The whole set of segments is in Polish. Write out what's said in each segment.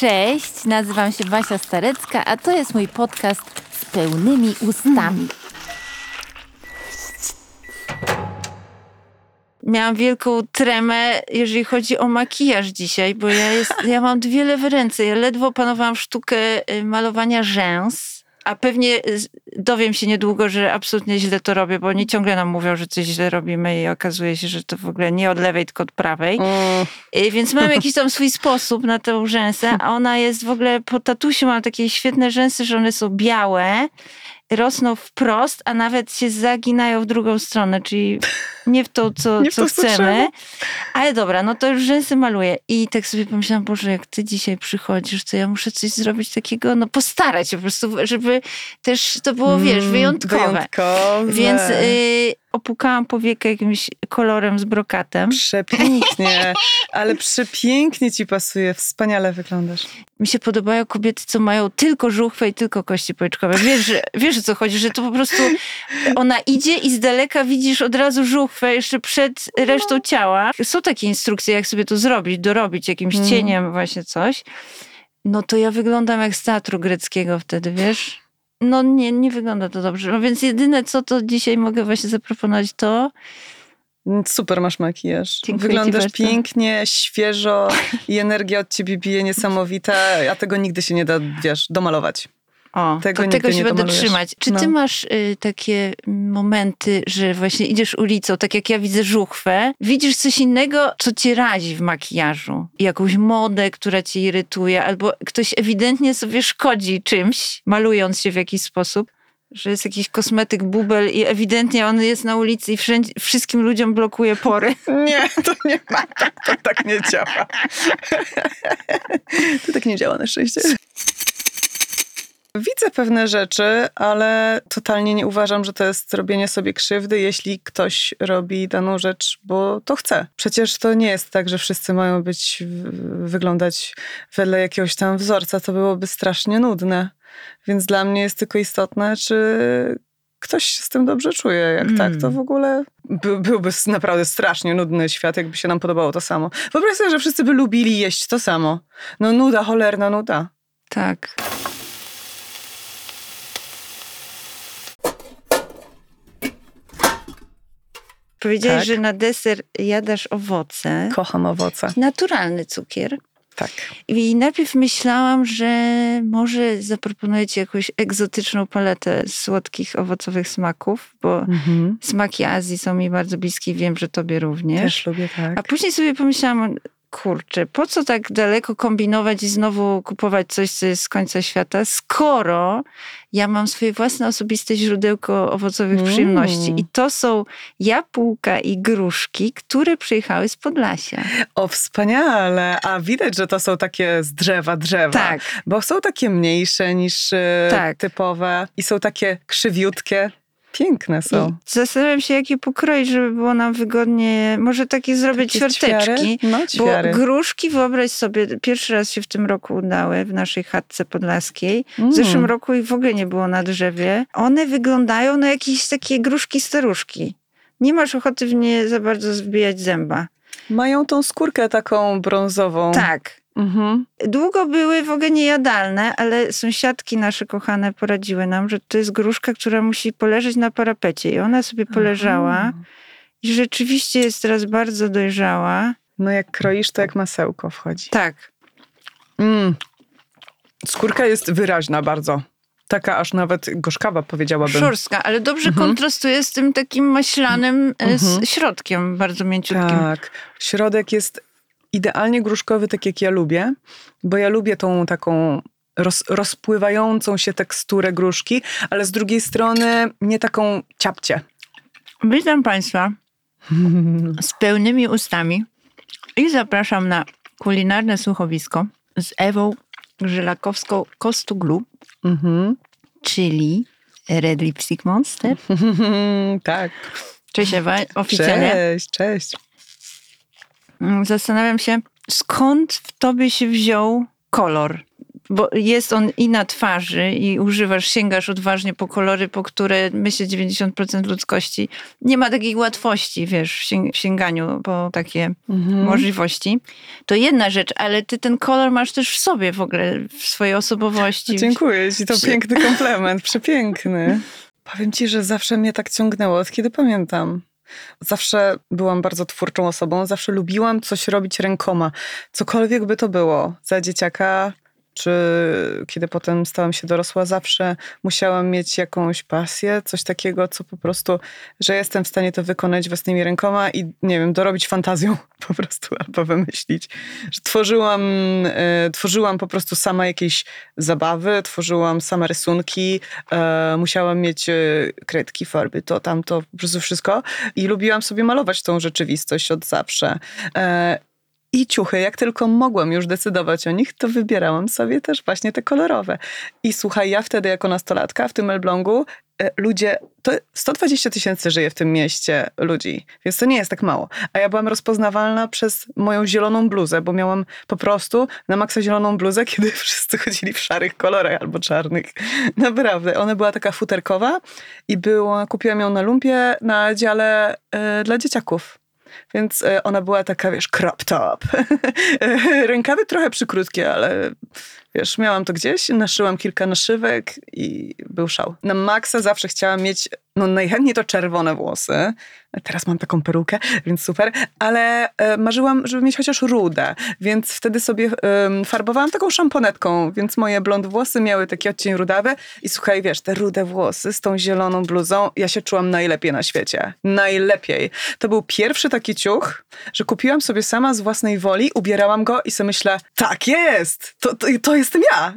Cześć, nazywam się Basia Starecka, a to jest mój podcast z pełnymi ustami. Miałam wielką tremę, jeżeli chodzi o makijaż dzisiaj, bo ja, jest, ja mam dwie lewe ręce. Ja ledwo opanowałam sztukę y, malowania rzęs, a pewnie y, dowiem się niedługo, że absolutnie źle to robię, bo oni ciągle nam mówią, że coś źle robimy i okazuje się, że to w ogóle nie od lewej, tylko od prawej. Mm, Y, Więc mam jakiś tam swój sposób na tę rzęsę, a ona jest w ogóle, po tatusiu mam takie świetne rzęsy, że one są białe, rosną wprost, a nawet się zaginają w drugą stronę, czyli nie w to, co, co chcemy. Ale dobra, no to już rzęsy maluję. I tak sobie pomyślałam, Boże, jak ty dzisiaj przychodzisz, to ja muszę coś zrobić takiego, no postarać się po prostu, żeby też to było, wiesz, mm, wyjątkowe. Wyjątkowe. Więc y, opukałam powiekę jakimś kolorem z brokatem. Przepięknie, ale przepięknie ci pasuje, wspaniale wyglądasz. Mi się podobają kobiety, co mają tylko żuchwę i tylko kości policzkowe. Wiesz, że, wiesz o co chodzi, że to po prostu ona idzie i z daleka widzisz od razu żuchwę jeszcze przed resztą ciała. Są takie instrukcje, jak sobie to zrobić, dorobić jakimś Mhm. cieniem właśnie coś. No to ja wyglądam jak z teatru greckiego wtedy, wiesz? No nie, nie wygląda to dobrze. No więc jedyne, co to dzisiaj mogę właśnie zaproponować, to Super masz makijaż. Dziękuję Wyglądasz pięknie, świeżo i energia od ciebie bije niesamowita, a tego nigdy się nie da, wiesz, domalować. O, Tego to tego się będę trzymać. Czy ty No. masz y, takie momenty, że właśnie idziesz ulicą, tak jak ja widzę żuchwę, widzisz coś innego, co cię razi w makijażu? Jakąś modę, która cię irytuje, albo ktoś ewidentnie sobie szkodzi czymś, malując się w jakiś sposób? Że jest jakiś kosmetyk bubel i ewidentnie on jest na ulicy i wszędzie, wszystkim ludziom blokuje pory. Nie, to nie ma, tak, to tak nie działa. To tak nie działa na szczęście. Widzę pewne rzeczy, ale totalnie nie uważam, że to jest robienie sobie krzywdy, jeśli ktoś robi daną rzecz, bo to chce. Przecież to nie jest tak, że wszyscy mają być, wyglądać wedle jakiegoś tam wzorca. To byłoby strasznie nudne. Więc dla mnie jest tylko istotne, czy ktoś się z tym dobrze czuje. Jak Mm. tak, to w ogóle by, byłby naprawdę strasznie nudny świat, jakby się nam podobało to samo. Wyobraź sobie, że wszyscy by lubili jeść to samo. No nuda, cholerna nuda. Tak. Powiedziałeś, Tak. że na deser jadasz owoce. Kocham owoce. Naturalny cukier. Tak. I najpierw myślałam, że może zaproponuję ci jakąś egzotyczną paletę słodkich, owocowych smaków, bo Mhm. smaki Azji są mi bardzo bliskie i wiem, że tobie również. Też lubię, tak. A później sobie pomyślałam, kurczę, po co tak daleko kombinować i znowu kupować coś, co jest z końca świata, skoro ja mam swoje własne osobiste źródełko owocowych Mm. przyjemności. I to są jabłka i gruszki, które przyjechały z Podlasia. O, wspaniale. A widać, że to są takie z drzewa, drzewa. Tak. Bo są takie mniejsze niż e, Tak. typowe i są takie krzywiutkie. Piękne są. I zastanawiam się, jakie pokroić, żeby było nam wygodnie. Może takie zrobię Takie ćwiarteczki. ćwiary? No, Bo ćwiary. gruszki, wyobraź sobie, pierwszy raz się w tym roku udały w naszej chatce podlaskiej. W Mm. zeszłym roku ich w ogóle nie było na drzewie. One wyglądają na jakieś takie gruszki staruszki. Nie masz ochoty w nie za bardzo wbijać zęba. Mają tą skórkę taką brązową. Tak. Mhm. Długo były w ogóle niejadalne, ale sąsiadki nasze kochane poradziły nam, że to jest gruszka, która musi poleżeć na parapecie. I ona sobie poleżała. Aha. I rzeczywiście jest teraz bardzo dojrzała. No jak kroisz, to jak masełko wchodzi. Tak. Mm. Skórka jest wyraźna bardzo. Taka aż nawet gorzkawa powiedziałabym. Szorstka, ale dobrze Mhm. kontrastuje z tym takim maślanym e, z Mhm. środkiem, bardzo mięciutkim. Tak. Środek jest idealnie gruszkowy, tak jak ja lubię, bo ja lubię tą taką roz, rozpływającą się teksturę gruszki, ale z drugiej strony nie taką ciapcie. Witam Państwa z pełnymi ustami i zapraszam na kulinarne słuchowisko z Ewą Grzylakowską-Kostuglu, Mhm. czyli Red Lipstick Monster. tak. Cześć Ewa, oficjalnie. Cześć, cześć. Mm, Zastanawiam się, skąd w tobie się wziął kolor? bo jest on i na twarzy i używasz, sięgasz odważnie po kolory, po które myślę 90% ludzkości nie ma takiej łatwości, wiesz, w sięganiu po takie mhm. możliwości. To jedna rzecz, ale ty ten kolor masz też w sobie w ogóle, w swojej osobowości. Dziękuję ci, to piękny komplement, przepiękny. Powiem ci, że zawsze mnie tak ciągnęło, od kiedy pamiętam. Zawsze byłam bardzo twórczą osobą, zawsze lubiłam coś robić rękoma. Cokolwiek by to było. Za dzieciaka czy kiedy potem stałam się dorosła, zawsze musiałam mieć jakąś pasję, coś takiego, co po prostu, że jestem w stanie to wykonać własnymi rękoma i nie wiem, dorobić fantazją po prostu albo wymyślić. Że tworzyłam, e, tworzyłam po prostu sama jakieś zabawy, tworzyłam same rysunki, e, musiałam mieć e, kredki, farby, to, tamto, po prostu wszystko i lubiłam sobie malować tą rzeczywistość od zawsze. I ciuchy. Jak tylko mogłam już decydować o nich, to wybierałam sobie też właśnie te kolorowe. I słuchaj, ja wtedy jako nastolatka w tym Elblągu e, ludzie, to 120 tysięcy żyje w tym mieście ludzi, więc to nie jest tak mało. A ja byłam rozpoznawalna przez moją zieloną bluzę, bo miałam po prostu na maksa zieloną bluzę, kiedy wszyscy chodzili w szarych kolorach albo czarnych. Naprawdę. Ona była taka futerkowa i była, kupiłam ją na lumpie na dziale y, dla dzieciaków. Więc e, ona była taka, wiesz, crop top. Rękawy trochę przykrótkie, ale wiesz, miałam to gdzieś, naszyłam kilka naszywek i był szał. Na maksa zawsze chciałam mieć, no najchętniej to czerwone włosy. Teraz mam taką perukę, więc super, ale e, marzyłam, żeby mieć chociaż rudę, więc wtedy sobie farbowałam taką szamponetką, więc moje blond włosy miały taki odcień rudawy i słuchaj, wiesz, te rude włosy z tą zieloną bluzą, ja się czułam najlepiej na świecie. Najlepiej. To był pierwszy taki ciuch, że kupiłam sobie sama z własnej woli, ubierałam go i sobie myślę, tak jest, to, to, to jestem ja.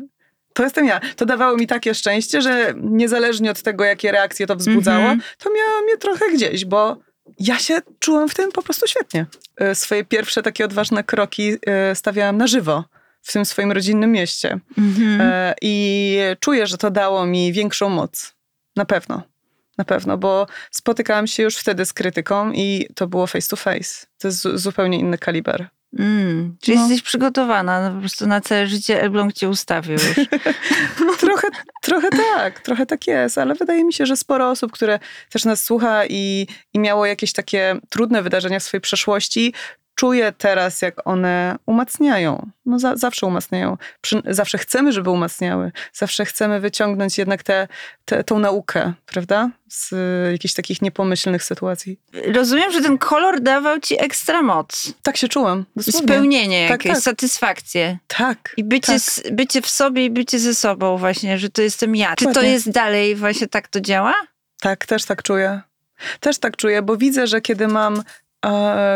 To jestem ja. To dawało mi takie szczęście, że niezależnie od tego, jakie reakcje to wzbudzało, mm -hmm. to miało mnie trochę gdzieś, bo ja się czułam w tym po prostu świetnie. E, swoje pierwsze takie odważne kroki e, stawiałam na żywo w tym swoim rodzinnym mieście. Mm -hmm. I czuję, że to dało mi większą moc. Na pewno. Na pewno, bo spotykałam się już wtedy z krytyką i to było face to face. To jest zupełnie inny kaliber. Mm, czyli no. jesteś przygotowana, no po prostu na całe życie Elbląg cię ustawił już. trochę, trochę tak, trochę tak jest, ale wydaje mi się, że sporo osób, które też nas słucha i, i miało jakieś takie trudne wydarzenia w swojej przeszłości, czuję teraz, jak one umacniają. No za, zawsze umacniają. Przy, zawsze chcemy, żeby umacniały. Zawsze chcemy wyciągnąć jednak tę te, naukę, prawda? Z y, jakichś takich niepomyślnych sytuacji. Rozumiem, że ten kolor dawał ci ekstra moc. Tak się czułam. Dosłownie. Spełnienie tak, jakieś, tak. satysfakcję. Tak. I bycie, tak. Z, bycie w sobie i bycie ze sobą właśnie, że to jestem ja. Czy to jest dalej właśnie tak to działa? Tak, też tak czuję. Też tak czuję, bo widzę, że kiedy mam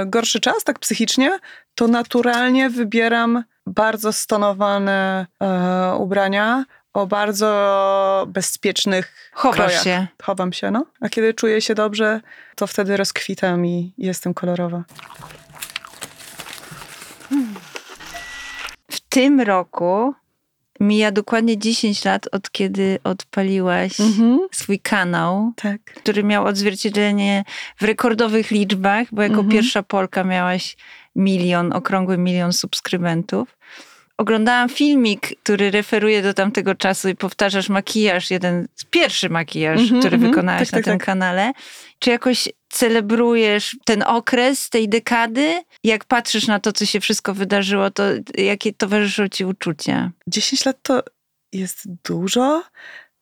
gorszy czas, tak psychicznie, to naturalnie wybieram bardzo stonowane e, ubrania o bardzo bezpiecznych Chowasz krojach. się. Chowam się, no. A kiedy czuję się dobrze, to wtedy rozkwitam i jestem kolorowa. W tym roku Mija dokładnie 10 lat od kiedy odpaliłaś mhm. swój kanał, tak. który miał odzwierciedlenie w rekordowych liczbach, bo jako mhm. pierwsza Polka miałaś milion, okrągły milion subskrybentów. Oglądałam filmik, który referuje do tamtego czasu i powtarzasz makijaż, jeden z pierwszy makijaż, mhm, który mhm. wykonałaś tak, na tak, tym tak. kanale. Czy jakoś celebrujesz ten okres tej dekady? Jak patrzysz na to, co się wszystko wydarzyło, to jakie towarzyszą ci uczucia? 10 lat to jest dużo,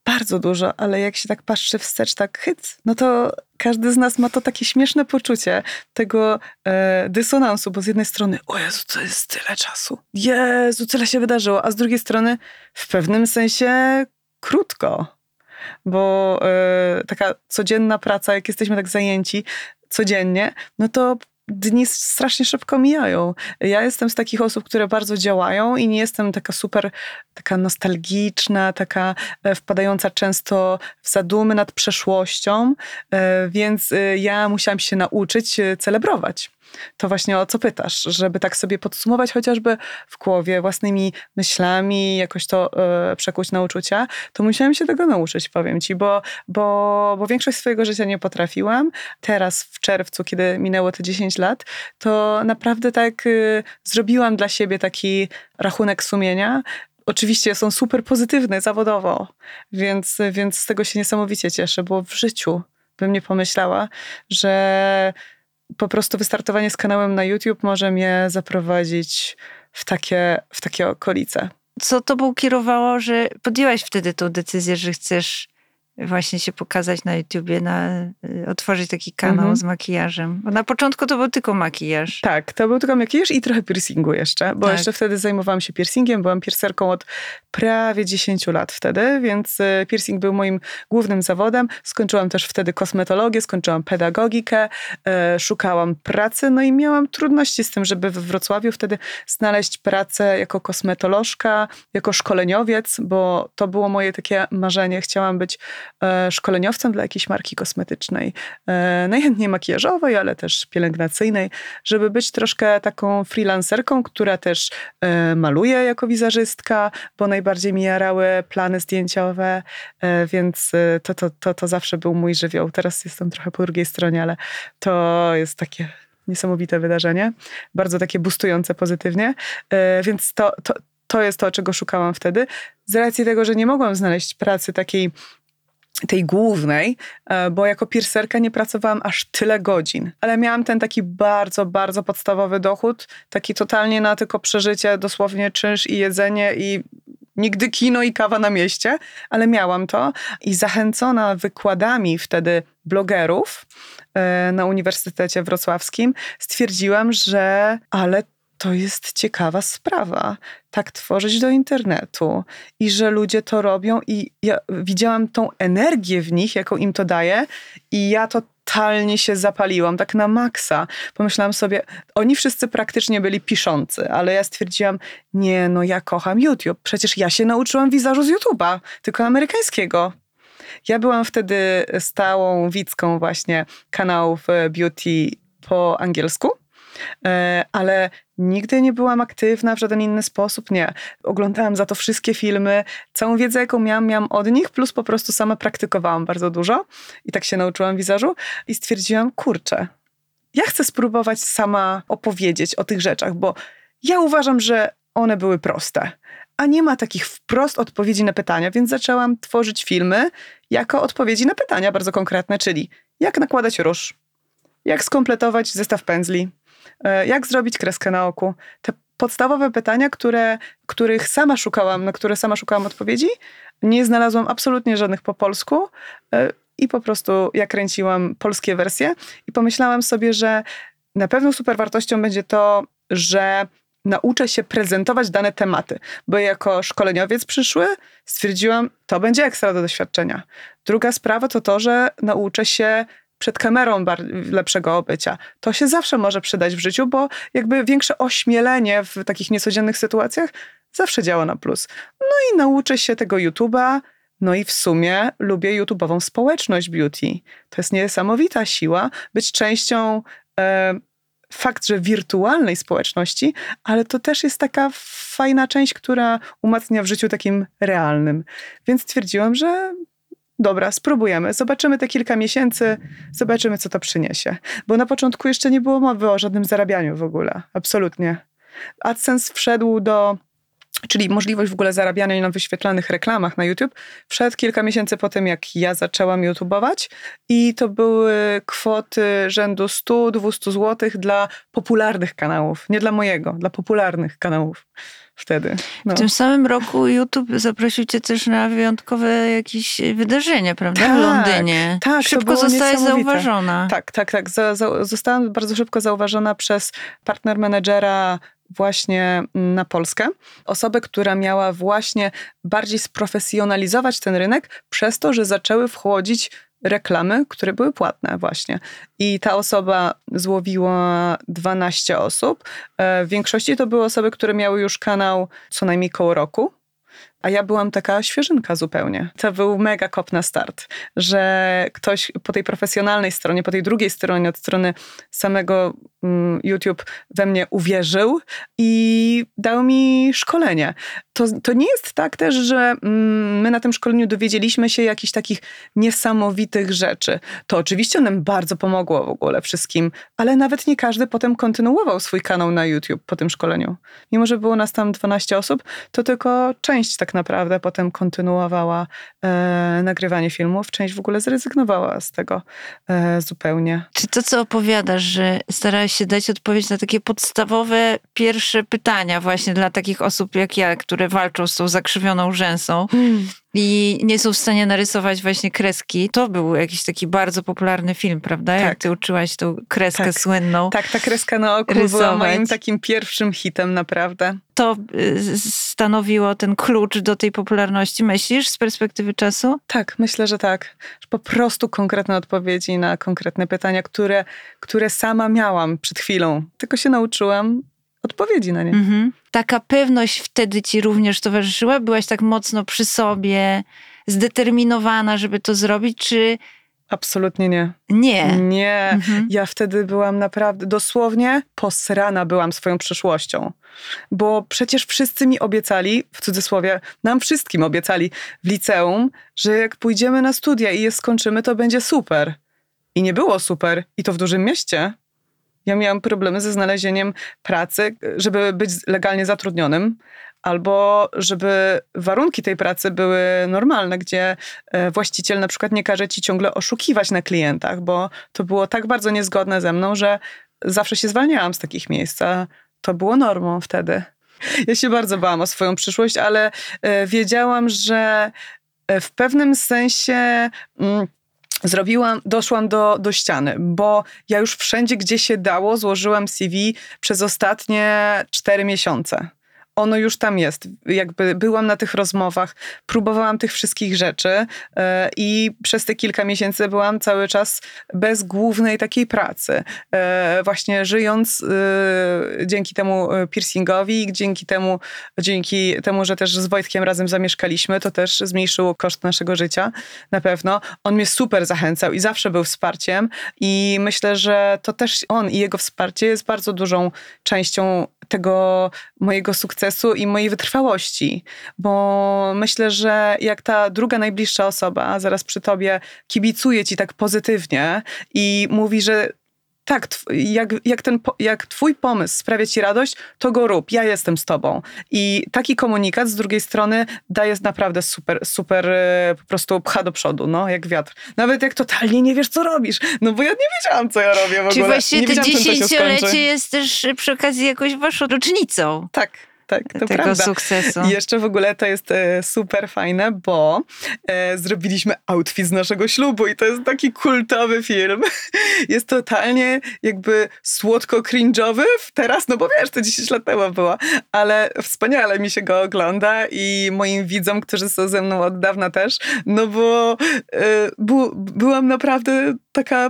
bardzo dużo, ale jak się tak patrzy wstecz, tak hyc, no to każdy z nas ma to takie śmieszne poczucie tego e, dysonansu, bo z jednej strony, o Jezu, to jest tyle czasu. Jezu, tyle się wydarzyło, a z drugiej strony w pewnym sensie krótko bo y, taka codzienna praca, jak jesteśmy tak zajęci codziennie, no to dni strasznie szybko mijają. Ja jestem z takich osób, które bardzo działają i nie jestem taka super, taka nostalgiczna, taka e, wpadająca często w zadumy nad przeszłością, e, więc ja musiałam się nauczyć celebrować to właśnie o co pytasz, żeby tak sobie podsumować chociażby w głowie własnymi myślami, jakoś to y, przekuć na uczucia, to musiałam się tego nauczyć, powiem ci, bo, bo, bo większość swojego życia nie potrafiłam. Teraz w czerwcu, kiedy minęło te 10 lat, to naprawdę tak y, zrobiłam dla siebie taki rachunek sumienia, oczywiście są super pozytywne zawodowo, więc, więc z tego się niesamowicie cieszę, bo w życiu bym nie pomyślała, że po prostu wystartowanie z kanałem na YouTube może mnie zaprowadzić w takie, w takie okolice. Co tobą kierowało, że podjęłaś wtedy tą decyzję, że chcesz właśnie się pokazać na YouTubie, na, y, otworzyć taki kanał mhm. z makijażem. Bo na początku to był tylko makijaż. Tak, to był tylko makijaż i trochę piercingu jeszcze, bo tak. jeszcze wtedy zajmowałam się piercingiem, byłam piercerką od prawie 10 lat wtedy, więc y, piercing był moim głównym zawodem. Skończyłam też wtedy kosmetologię, skończyłam pedagogikę, y, szukałam pracy, no i miałam trudności z tym, żeby we Wrocławiu wtedy znaleźć pracę jako kosmetolożka, jako szkoleniowiec, bo to było moje takie marzenie. Chciałam być szkoleniowcem dla jakiejś marki kosmetycznej, e, najchętniej makijażowej, ale też pielęgnacyjnej, żeby być troszkę taką freelancerką, która też e, maluje jako wizerzystka, bo najbardziej mi jarały plany zdjęciowe, więc to, to, to, to zawsze był mój żywioł. Teraz jestem trochę po drugiej stronie, ale to jest takie niesamowite wydarzenie, bardzo takie bustujące pozytywnie, więc to, to, to jest to, czego szukałam wtedy. Z racji tego, że nie mogłam znaleźć pracy takiej tej głównej, e, bo jako piercerka nie pracowałam aż tyle godzin, ale miałam ten taki bardzo, bardzo podstawowy dochód, taki totalnie na tylko przeżycie, dosłownie czynsz i jedzenie i nigdy kino i kawa na mieście, ale miałam to. I zachęcona wykładami wtedy blogerów e, na Uniwersytecie Wrocławskim stwierdziłam, że ale to jest ciekawa sprawa, tak tworzyć do internetu i że ludzie to robią i ja widziałam tą energię w nich, jaką im to daje i ja totalnie się zapaliłam, tak na maksa. Pomyślałam sobie, oni wszyscy praktycznie byli piszący, ale ja stwierdziłam, nie no ja kocham YouTube, przecież ja się nauczyłam wizażu z YouTube'a, tylko amerykańskiego. Ja byłam wtedy stałą widzką właśnie kanałów e, beauty po angielsku, ale Nigdy nie byłam aktywna w żaden inny sposób, nie. Oglądałam za to wszystkie filmy, całą wiedzę, jaką miałam, miałam od nich, plus po prostu sama praktykowałam bardzo dużo. I tak się nauczyłam wizażu i stwierdziłam, kurczę, ja chcę spróbować sama opowiedzieć o tych rzeczach, bo ja uważam, że one były proste, a nie ma takich wprost odpowiedzi na pytania, więc zaczęłam tworzyć filmy jako odpowiedzi na pytania bardzo konkretne, czyli jak nakładać róż, jak skompletować zestaw pędzli, E, jak zrobić kreskę na oku? Te podstawowe pytania, które, których sama szukałam, na które sama szukałam odpowiedzi, nie znalazłam absolutnie żadnych po polsku e, i po prostu ja kręciłam polskie wersje i pomyślałam sobie, że na pewno super wartością będzie to, że nauczę się prezentować dane tematy, bo jako szkoleniowiec przyszły stwierdziłam, to będzie ekstra do doświadczenia. Druga sprawa to to, że nauczę się przed kamerą lepszego obycia. To się zawsze może przydać w życiu, bo jakby większe ośmielenie w takich niecodziennych sytuacjach zawsze działa na plus. No i nauczę się tego YouTube'a, no i w sumie lubię YouTube'ową społeczność beauty. To jest niesamowita siła być częścią e, fakt, że wirtualnej społeczności, ale to też jest taka fajna część, która umacnia w życiu takim realnym. Więc stwierdziłam, że dobra, spróbujemy, zobaczymy te kilka miesięcy, zobaczymy, co to przyniesie. Bo na początku jeszcze nie było mowy o żadnym zarabianiu w ogóle, absolutnie. AdSense wszedł do czyli możliwość w ogóle zarabiania na wyświetlanych reklamach na YouTube, wszedł kilka miesięcy po tym, jak ja zaczęłam YouTubeować i to były kwoty rzędu 100-200 zł dla popularnych kanałów, nie dla mojego, dla popularnych kanałów wtedy. No. W tym samym roku YouTube zaprosił cię też na wyjątkowe jakieś wydarzenie, prawda? Tak, w Londynie. Tak, szybko zostałaś zauważona. Tak, tak, tak. Zostałam bardzo szybko zauważona przez partner menedżera właśnie na Polskę. Osobę, która miała właśnie bardziej sprofesjonalizować ten rynek przez to, że zaczęły wchodzić reklamy, które były płatne właśnie. I ta osoba złowiła 12 osób. E, w większości to były osoby, które miały już kanał co najmniej koło roku. A ja byłam taka świeżynka zupełnie. To był mega kop na start, że ktoś po tej profesjonalnej stronie, po tej drugiej stronie, od strony samego mm, YouTube we mnie uwierzył i dał mi szkolenie. To, to nie jest tak też, że mm, my na tym szkoleniu dowiedzieliśmy się jakichś takich niesamowitych rzeczy. To oczywiście nam bardzo pomogło w ogóle wszystkim, ale nawet nie każdy potem kontynuował swój kanał na YouTube po tym szkoleniu. Mimo, że było nas tam 12 osób, to tylko część tak naprawdę potem kontynuowała e, nagrywanie filmów, część w ogóle zrezygnowała z tego e, zupełnie. Czy to, co opowiadasz, że starałaś się dać odpowiedź na takie podstawowe pierwsze pytania właśnie dla takich osób jak ja, które walczą z tą zakrzywioną rzęsą, hmm i nie są w stanie narysować właśnie kreski. To był jakiś taki bardzo popularny film, prawda? Tak. Jak ty uczyłaś tą kreskę tak. słynną. Tak, ta kreska na oku rysować. była moim takim pierwszym hitem, naprawdę. To y, stanowiło ten klucz do tej popularności, myślisz, z perspektywy czasu? Tak, myślę, że tak. Po prostu konkretne odpowiedzi na konkretne pytania, które, które sama miałam przed chwilą. Tylko się nauczyłam odpowiedzi na nie. Mhm. Taka pewność wtedy ci również towarzyszyła? Byłaś tak mocno przy sobie, zdeterminowana, żeby to zrobić, czy... Absolutnie nie. Nie. Nie. Mhm. Ja wtedy byłam naprawdę, dosłownie posrana byłam swoją przyszłością. Bo przecież wszyscy mi obiecali, w cudzysłowie, nam wszystkim obiecali w liceum, że jak pójdziemy na studia i je skończymy, to będzie super. I nie było super. I to w dużym mieście. Ja miałam problemy ze znalezieniem pracy, żeby być legalnie zatrudnionym, albo żeby warunki tej pracy były normalne, gdzie e, właściciel na przykład nie każe ci ciągle oszukiwać na klientach, bo to było tak bardzo niezgodne ze mną, że zawsze się zwalniałam z takich miejsc, a to było normą wtedy. Ja się bardzo bałam o swoją przyszłość, ale e, wiedziałam, że e, w pewnym sensie mm, zrobiłam, doszłam do, do ściany, bo ja już wszędzie, gdzie się dało, złożyłam CV przez ostatnie cztery miesiące ono już tam jest. Jakby byłam na tych rozmowach, próbowałam tych wszystkich rzeczy e, i przez te kilka miesięcy byłam cały czas bez głównej takiej pracy. E, właśnie żyjąc e, dzięki temu piercingowi, dzięki temu, dzięki temu, że też z Wojtkiem razem zamieszkaliśmy, to też zmniejszyło koszt naszego życia na pewno. On mnie super zachęcał i zawsze był wsparciem i myślę, że to też on i jego wsparcie jest bardzo dużą częścią tego mojego sukcesu i mojej wytrwałości, bo myślę, że jak ta druga najbliższa osoba zaraz przy tobie kibicuje ci tak pozytywnie i mówi, że tak, jak, jak, ten, jak twój pomysł sprawia ci radość, to go rób, ja jestem z tobą. I taki komunikat z drugiej strony daje naprawdę super, super e, po prostu pcha do przodu, no, jak wiatr. Nawet jak totalnie nie wiesz, co robisz, no bo ja nie wiedziałam, co ja robię w ogóle. Czyli właśnie to dziesięciolecie jest też przy okazji jakąś waszą rocznicą. Tak, tak, to tego prawda. sukcesu. I jeszcze w ogóle to jest e, super fajne, bo e, zrobiliśmy outfit z naszego ślubu i to jest taki kultowy film. Jest totalnie jakby słodko-cringe'owy teraz, no bo wiesz, to 10 lat temu było, ale wspaniale mi się go ogląda i moim widzom, którzy są ze mną od dawna też, no bo e, bu, byłam naprawdę taka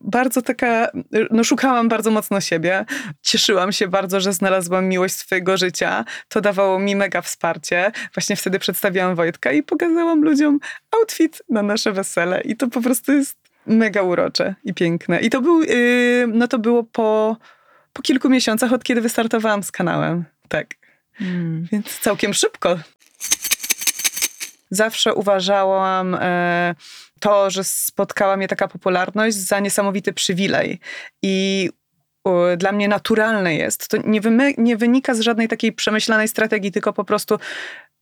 bardzo taka, y, no szukałam bardzo mocno siebie. Cieszyłam się bardzo, że znalazłam miłość swojego życia. To dawało mi mega wsparcie. Właśnie wtedy przedstawiałam Wojtka i pokazałam ludziom outfit na nasze wesele. I to po prostu jest mega urocze i piękne. I to był, y, no to było po, po kilku miesiącach, od kiedy wystartowałam z kanałem. Tak. Hmm. Więc całkiem szybko. Zawsze uważałam, e, to, że spotkała mnie taka popularność za niesamowity przywilej. I dla mnie naturalne jest. To nie, nie, wynika z żadnej takiej przemyślanej strategii, tylko po prostu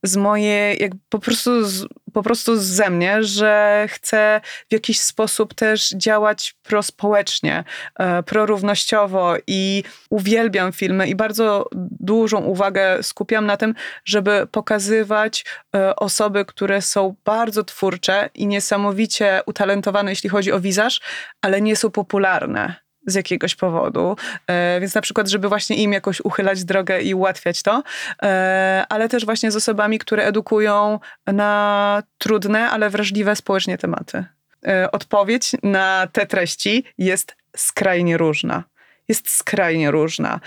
z mojej, jak po prostu, z, po prostu ze mnie, że chcę w jakiś sposób też działać prospołecznie, e, prorównościowo i uwielbiam filmy i bardzo dużą uwagę skupiam na tym, żeby pokazywać e, osoby, które są bardzo twórcze i niesamowicie utalentowane, jeśli chodzi o wizaż, ale nie są popularne z jakiegoś powodu, e, więc na przykład, żeby właśnie im jakoś uchylać drogę i ułatwiać to, e, ale też właśnie z osobami, które edukują na trudne, ale wrażliwe społecznie tematy. E, odpowiedź na te treści jest skrajnie różna jest skrajnie różna.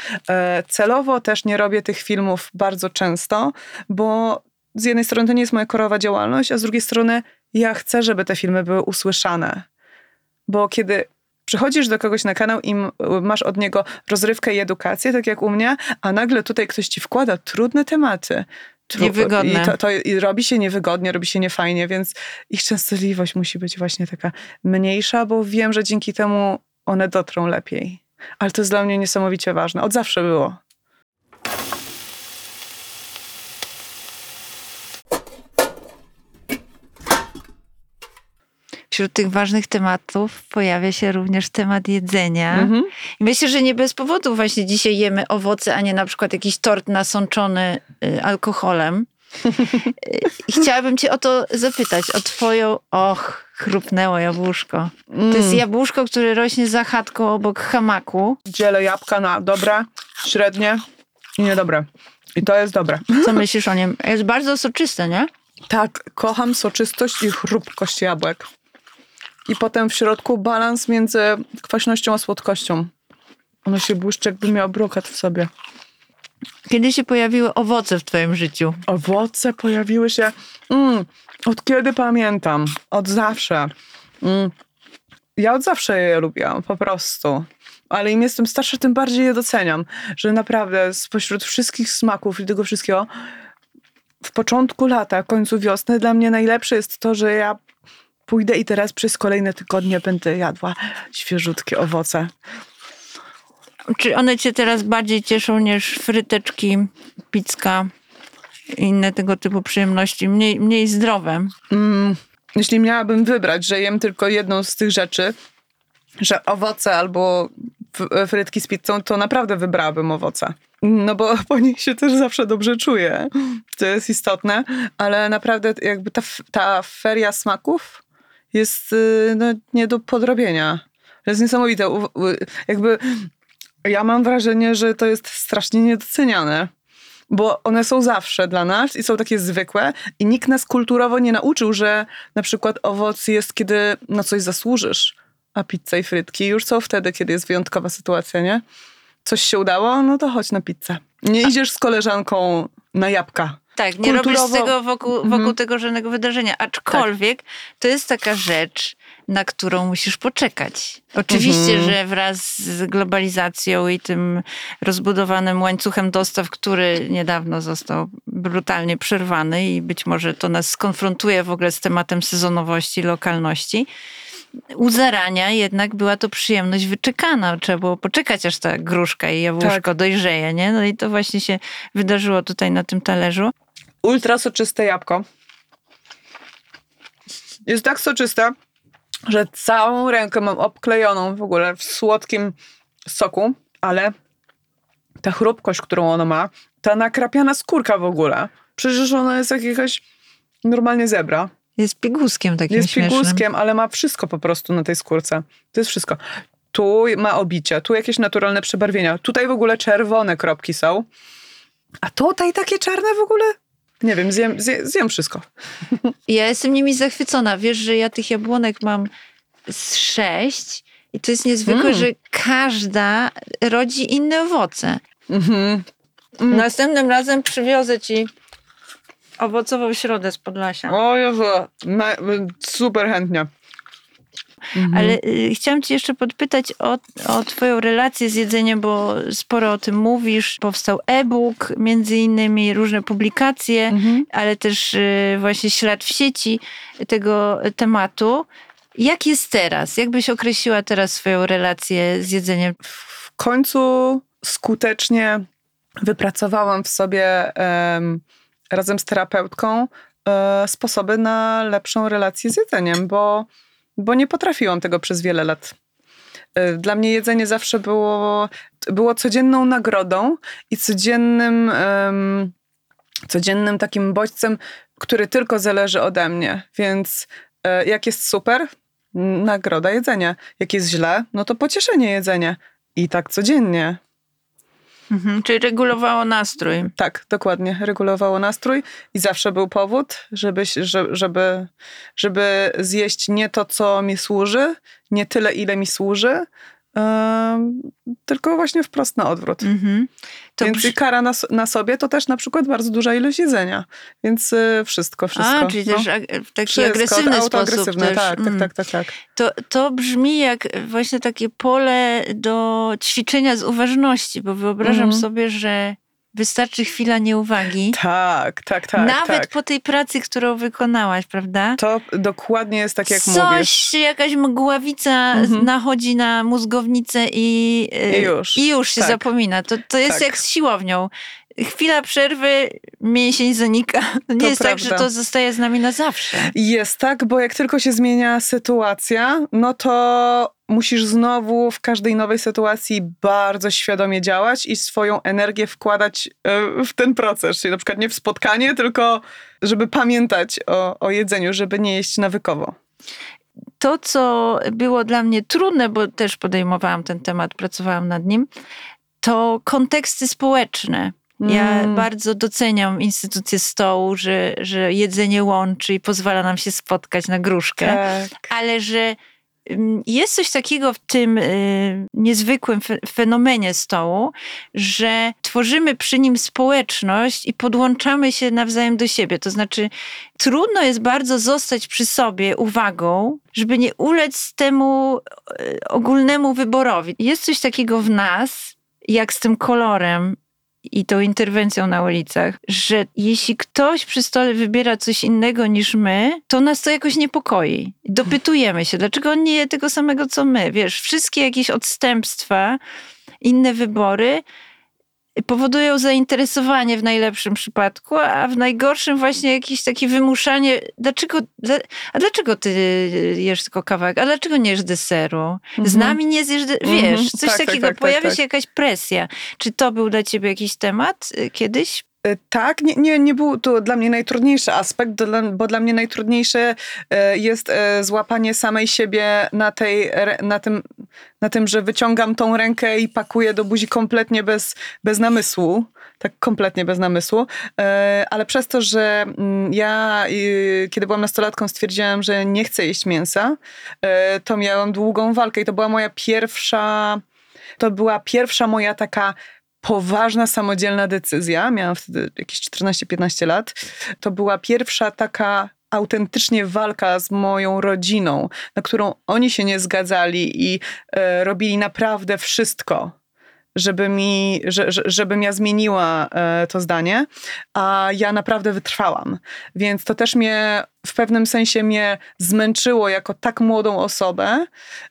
Celowo też nie robię tych filmów bardzo często, bo z jednej strony to nie jest moja korowa działalność, a z drugiej strony ja chcę, żeby te filmy były usłyszane. Bo kiedy przychodzisz do kogoś na kanał i masz od niego rozrywkę i edukację, tak jak u mnie, a nagle tutaj ktoś ci wkłada trudne tematy. Niewygodne. I, to, to, I robi się niewygodnie, robi się niefajnie, więc ich częstotliwość musi być właśnie taka mniejsza, bo wiem, że dzięki temu one dotrą lepiej. Ale to jest dla mnie niesamowicie ważne. Od zawsze było. Wśród tych ważnych tematów pojawia się również temat jedzenia. Mhm. Myślę, że nie bez powodu właśnie dzisiaj jemy owoce, a nie na przykład jakiś tort nasączony y, alkoholem. I chciałabym cię o to zapytać, o twoją, och, chrupnęło jabłuszko. Mm. To jest mm. jabłuszko, które rośnie za chatką obok hamaku. Dzielę jabłka na dobre, średnie i niedobre. I to jest dobre. Co myślisz o nim? Jest bardzo soczyste, nie? Tak, kocham soczystość i chrupkość jabłek i potem w środku balans między kwaśnością a słodkością. Ono się błyszczy, jakby miał brokat w sobie. Kiedy się pojawiły owoce w twoim życiu? Owoce pojawiły się mm, od kiedy pamiętam. Od zawsze. Mm. Ja od zawsze je lubiłam, po prostu. Ale im jestem starsza, tym bardziej je doceniam. Że naprawdę spośród wszystkich smaków i tego wszystkiego w początku lata, końcu wiosny dla mnie najlepsze jest to, że ja pójdę i teraz przez kolejne tygodnie będę jadła świeżutkie owoce. Czy one cię teraz bardziej cieszą niż fryteczki, pizza i inne tego typu przyjemności? Mniej, mniej zdrowe? Mm, jeśli miałabym wybrać, że jem tylko jedną z tych rzeczy, że owoce albo frytki z pizzą, to naprawdę wybrałabym owoce. No bo po nich się też zawsze dobrze czuję. To jest istotne, ale naprawdę jakby ta, ta feria smaków jest y, no, nie do podrobienia. To jest niesamowite. Jakby ja mam wrażenie, że to jest strasznie niedoceniane. Bo one są zawsze dla nas i są takie zwykłe, i nikt nas kulturowo nie nauczył, że na przykład owoc jest, kiedy na coś zasłużysz, a pizza i frytki już są wtedy, kiedy jest wyjątkowa sytuacja, nie? Coś się udało, no to chodź na pizzę. Nie idziesz z koleżanką na jabłka. Tak, nie robisz z tego wokół, wokół mhm. tego żadnego wydarzenia. Aczkolwiek tak. to jest taka rzecz, na którą musisz poczekać. Oczywiście, mhm. że wraz z globalizacją i tym rozbudowanym łańcuchem dostaw, który niedawno został brutalnie przerwany i być może to nas skonfrontuje w ogóle z tematem sezonowości, lokalności, u zarania jednak była to przyjemność wyczekana. Trzeba było poczekać, aż ta gruszka i jabłuszko tak. dojrzeje, nie? No i to właśnie się wydarzyło tutaj na tym talerzu ultra soczyste jabłko. Jest tak soczyste, że całą rękę mam obklejoną w ogóle w słodkim soku, ale ta chrupkość, którą ono ma, ta nakrapiana skórka w ogóle, przecież ona jest jak jakaś normalnie zebra. Jest piguskiem takim Jest śmiesznym. piguskiem, ale ma wszystko po prostu na tej skórce. To jest wszystko. Tu ma obicie, tu jakieś naturalne przebarwienia. Tutaj w ogóle czerwone kropki są. A tutaj takie czarne w ogóle? Nie wiem, zjem, zjem, zjem wszystko. Ja jestem nimi zachwycona. Wiesz, że ja tych jabłonek mam z sześć i to jest niezwykłe, mm. że każda rodzi inne owoce. Mm-hmm. Mm. Następnym razem przywiozę ci owocową środę z Podlasia. O Jezu, super chętnie. Mhm. Ale y, chciałam Ci jeszcze podpytać o, o Twoją relację z jedzeniem, bo sporo o tym mówisz. Powstał e-book, między innymi różne publikacje, mhm. ale też y, właśnie ślad w sieci tego tematu. Jak jest teraz? Jak byś określiła teraz swoją relację z jedzeniem? W końcu skutecznie wypracowałam w sobie um, razem z terapeutką um, sposoby na lepszą relację z jedzeniem, bo bo nie potrafiłam tego przez wiele lat. E, dla mnie jedzenie zawsze było, było codzienną nagrodą i codziennym, um, codziennym takim bodźcem, który tylko zależy ode mnie. Więc e, jak jest super, nagroda jedzenia. Jak jest źle, no to pocieszenie jedzenia. I tak codziennie. Mhm, czyli regulowało nastrój. Tak, dokładnie. Regulowało nastrój i zawsze był powód, żeby, żeby, żeby zjeść nie to, co mi służy, nie tyle, ile mi służy, tylko właśnie wprost na odwrót. Mhm. To Więc przy... kara na, na, sobie to też na przykład bardzo duża ilość jedzenia. Więc wszystko, wszystko. A, czyli no. też w taki wszystko, agresywny sposób. Też. Tak, mm. tak, tak, tak, tak. To, to brzmi jak właśnie takie pole do ćwiczenia z uważności, bo wyobrażam mhm. sobie, że Wystarczy chwila nieuwagi. Tak, tak, tak. Nawet tak. po tej pracy, którą wykonałaś, prawda? To dokładnie jest tak, jak Coś, mówisz. Coś, jakaś mgławica mhm. nachodzi na mózgownicę i, I już, i już się tak. zapomina. To, to jest tak. jak z siłownią. Chwila przerwy, mięsień zanika. To nie to jest prawda. tak, że to zostaje z nami na zawsze. Jest tak, bo jak tylko się zmienia sytuacja, no to musisz znowu w każdej nowej sytuacji bardzo świadomie działać i swoją energię wkładać e, w ten proces. Czyli na przykład nie w spotkanie, tylko żeby pamiętać o, o jedzeniu, żeby nie jeść nawykowo. To, co było dla mnie trudne, bo też podejmowałam ten temat, pracowałam nad nim, to konteksty społeczne. Ja mm. bardzo doceniam instytucję stołu, że, że jedzenie łączy i pozwala nam się spotkać na gruszkę, tak. ale że jest coś takiego w tym y, niezwykłym fenomenie stołu, że tworzymy przy nim społeczność i podłączamy się nawzajem do siebie. To znaczy, trudno jest bardzo zostać przy sobie uwagą, żeby nie ulec temu y, ogólnemu wyborowi. Jest coś takiego w nas, jak z tym kolorem, i tą interwencją na ulicach, że jeśli ktoś przy stole wybiera coś innego niż my, to nas to jakoś niepokoi. Dopytujemy się, dlaczego on nie je tego samego co my. Wiesz, wszystkie jakieś odstępstwa, inne wybory powodują zainteresowanie w najlepszym przypadku, a w najgorszym właśnie jakieś takie wymuszanie. Dlaczego, a dlaczego ty jesz tylko kawałek? A dlaczego nie jesz deseru? Z mhm. nami nie zjesz, de- mhm. wiesz, coś tak, tak takiego. Tak, tak, Pojawia tak, się jakaś presja. Czy to był dla ciebie jakiś temat y, kiedyś? E, tak, nie, nie, nie był to dla mnie najtrudniejszy aspekt, bo dla mnie najtrudniejsze e, jest e, złapanie samej siebie na, tej, na, tym, na tym, że wyciągam tą rękę i pakuję do buzi kompletnie bez, bez namysłu. Tak kompletnie bez namysłu. Ale przez to, że mm, ja, kiedy byłam nastolatką, stwierdziłam, że nie chcę jeść mięsa, to miałam długą walkę i to była moja pierwsza. To była pierwsza moja taka poważna, samodzielna decyzja. Miałam wtedy jakieś 14-15 lat. To była pierwsza taka autentycznie walka z moją rodziną, na którą oni się nie zgadzali i e, robili naprawdę wszystko, żeby mi, że, żebym ja zmieniła e, to zdanie, a ja naprawdę wytrwałam. Więc to też mnie w pewnym sensie mnie zmęczyło jako tak młodą osobę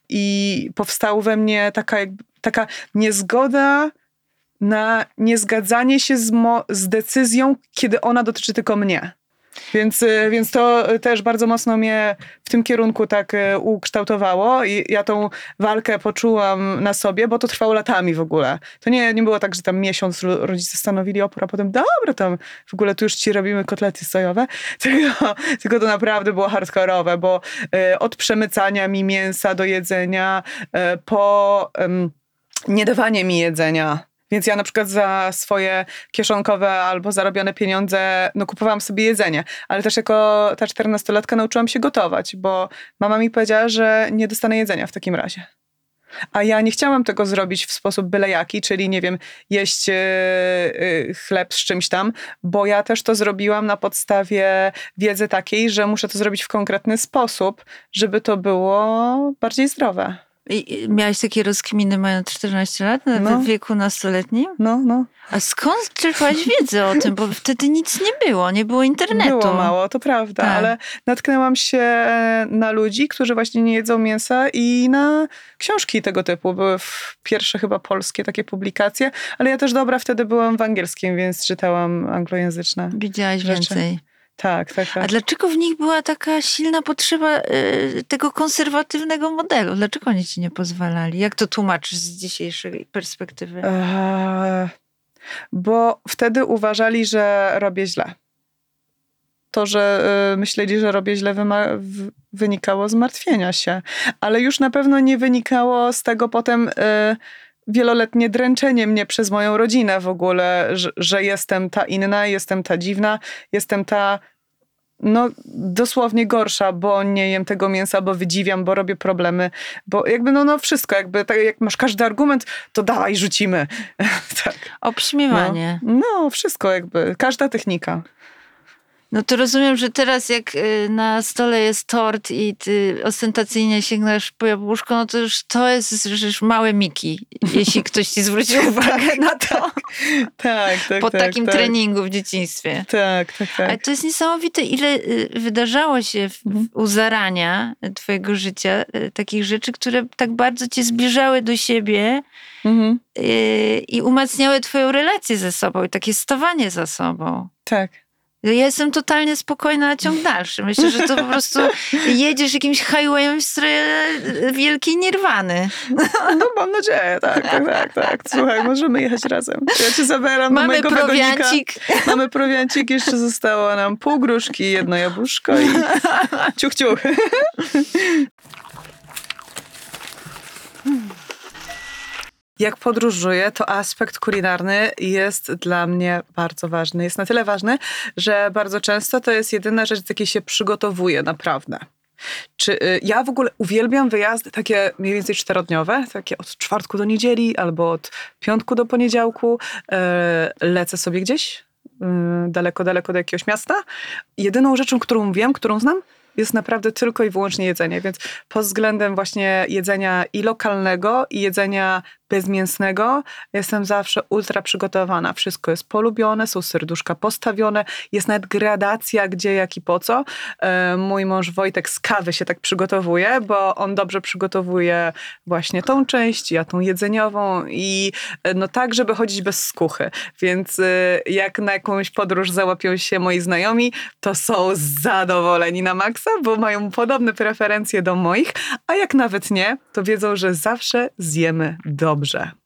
i powstała we mnie taka, taka niezgoda na niezgadzanie się z, mo- z decyzją, kiedy ona dotyczy tylko mnie. Więc, y, więc to też bardzo mocno mnie w tym kierunku tak y, ukształtowało i ja tą walkę poczułam na sobie, bo to trwało latami w ogóle. To nie, nie było tak, że tam miesiąc rodzice stanowili opór, a potem dobra, tam w ogóle tu już ci robimy kotlety sojowe, tylko, tylko to naprawdę było hardkorowe, bo y, od przemycania mi mięsa do jedzenia po nie dawanie mi jedzenia więc ja na przykład za swoje kieszonkowe albo zarobione pieniądze, no kupowałam sobie jedzenie, ale też jako ta czternastolatka nauczyłam się gotować, bo mama mi powiedziała, że nie dostanę jedzenia w takim razie. A ja nie chciałam tego zrobić w sposób byle jaki, czyli nie wiem, jeść yy, chleb z czymś tam, bo ja też to zrobiłam na podstawie wiedzy takiej, że muszę to zrobić w konkretny sposób, żeby to było bardziej zdrowe. I miałaś takie rozkminy mając 14 lat, na no. wieku nastoletnim? No, no. A skąd czerpałaś wiedzę o tym? Bo wtedy nic nie było, nie było internetu. Było mało, to prawda, tak. ale natknęłam się na ludzi, którzy właśnie nie jedzą mięsa i na książki tego typu. Były pierwsze chyba polskie takie publikacje, ale ja też dobra wtedy byłam w angielskim, więc czytałam anglojęzyczne Widziałaś rzeczy. więcej. Tak, tak, tak. A dlaczego w nich była taka silna potrzeba y, tego konserwatywnego modelu? Dlaczego oni ci nie pozwalali? Jak to tłumaczysz z dzisiejszej perspektywy? Eee, bo wtedy uważali, że robię źle. To, że y, myśleli, że robię źle, w, wynikało z martwienia się, ale już na pewno nie wynikało z tego potem. Y, wieloletnie dręczenie mnie przez moją rodzinę w ogóle, że, że, jestem ta inna, jestem ta dziwna, jestem ta no dosłownie gorsza, bo nie jem tego mięsa, bo wydziwiam, bo robię problemy, bo jakby no, no wszystko, jakby tak jak masz każdy argument, to dawaj, rzucimy. tak. Obśmiewanie. No, no, wszystko jakby, każda technika. No to rozumiem, że teraz jak y, na stole jest tort i ty ostentacyjnie sięgnasz po jabłuszko, no to już to jest już małe Miki, jeśli ktoś ci zwrócił uwagę na to. Tak, tak, Po tak, takim tak. treningu w dzieciństwie. Tak, tak, tak. Ale to jest niesamowite, ile y, wydarzało się w, Mhm. u zarania twojego życia, y, takich rzeczy, które tak bardzo cię zbliżały do siebie Mhm. y, i umacniały twoją relację ze sobą i takie stawanie za sobą. Tak. Ja jestem totalnie spokojna na ciąg dalszy. Myślę, że to po prostu jedziesz jakimś highwayem w stronę wielkiej nirwany. No mam nadzieję, tak, tak, tak, tak. Słuchaj, możemy jechać razem. Ja cię zabieram do Mamy mojego wagonika. prowiancik. Mamy prowiancik, jeszcze zostało nam pół gruszki, jedno jabłuszko i ciuch, ciuch. Jak podróżuję, to aspekt kulinarny jest dla mnie bardzo ważny. Jest na tyle ważny, że bardzo często to jest jedyna rzecz, z jakiej się przygotowuję naprawdę. Czy y, ja w ogóle uwielbiam wyjazdy takie mniej więcej czterodniowe, takie od czwartku do niedzieli albo od piątku do poniedziałku. E, lecę sobie gdzieś y, daleko, daleko do jakiegoś miasta. Jedyną rzeczą, którą wiem, którą znam, jest naprawdę tylko i wyłącznie jedzenie, więc pod względem właśnie jedzenia i lokalnego, i jedzenia bezmięsnego jestem zawsze ultra przygotowana. Wszystko jest polubione, są serduszka postawione, jest nawet gradacja gdzie, jak i po co. E, Mój mąż Wojtek z kawy się tak przygotowuje, bo on dobrze przygotowuje właśnie tą część, ja tą jedzeniową i e, no tak, żeby chodzić bez skuchy. Więc e, jak na jakąś podróż załapią się moi znajomi, to są zadowoleni na maksa, bo mają podobne preferencje do moich, a jak nawet nie, to wiedzą, że zawsze zjemy dobrze.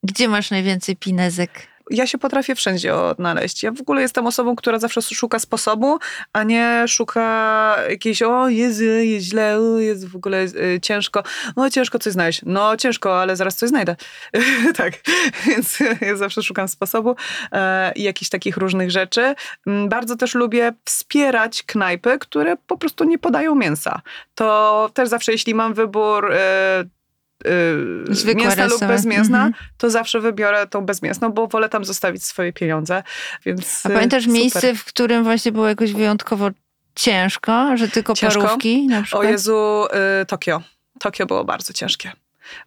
Gdzie masz najwięcej pinezek? Ja się potrafię wszędzie odnaleźć. Ja w ogóle jestem osobą, która zawsze szuka sposobu, a nie szuka jakiejś, o Jezu, jest źle, o, jest w ogóle y, ciężko. No ciężko coś znaleźć. No ciężko, ale zaraz coś znajdę. tak, więc ja zawsze szukam sposobu e, i jakichś takich różnych rzeczy. Mm, Bardzo też lubię wspierać knajpy, które po prostu nie podają mięsa. To też zawsze, jeśli mam wybór... E, y, Zwykła mięsna lub bezmięsna, Mhm. to zawsze wybiorę tą bezmięsną, bo wolę tam zostawić swoje pieniądze. Więc A y, pamiętasz super. miejsce, w którym właśnie było jakoś wyjątkowo ciężko, że tylko Ciężko? parówki na O przykład? Jezu, y, Tokio. Tokio było bardzo ciężkie.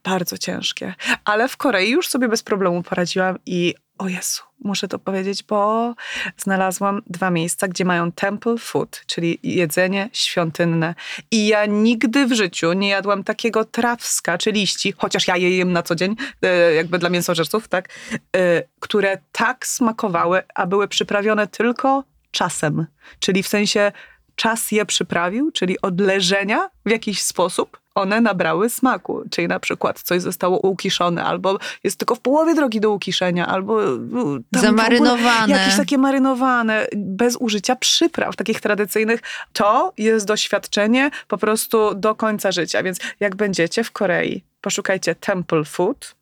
Bardzo ciężkie. Ale w Korei już sobie bez problemu poradziłam i o Jezu, muszę to powiedzieć, bo znalazłam dwa miejsca, gdzie mają temple food, czyli jedzenie świątynne. I ja nigdy w życiu nie jadłam takiego trawska czy liści, chociaż ja je jem na co dzień, e, jakby dla mięsożerców, tak, e, które tak smakowały, a były przyprawione tylko czasem. Czyli w sensie czas je przyprawił, czyli od leżenia w jakiś sposób one nabrały smaku. Czyli na przykład coś zostało ukiszone, albo jest tylko w połowie drogi do ukiszenia, albo no, tam w Zamarynowane. Jakieś takie marynowane, bez użycia przypraw takich tradycyjnych. To jest doświadczenie po prostu do końca życia. Więc jak będziecie w Korei, poszukajcie temple food,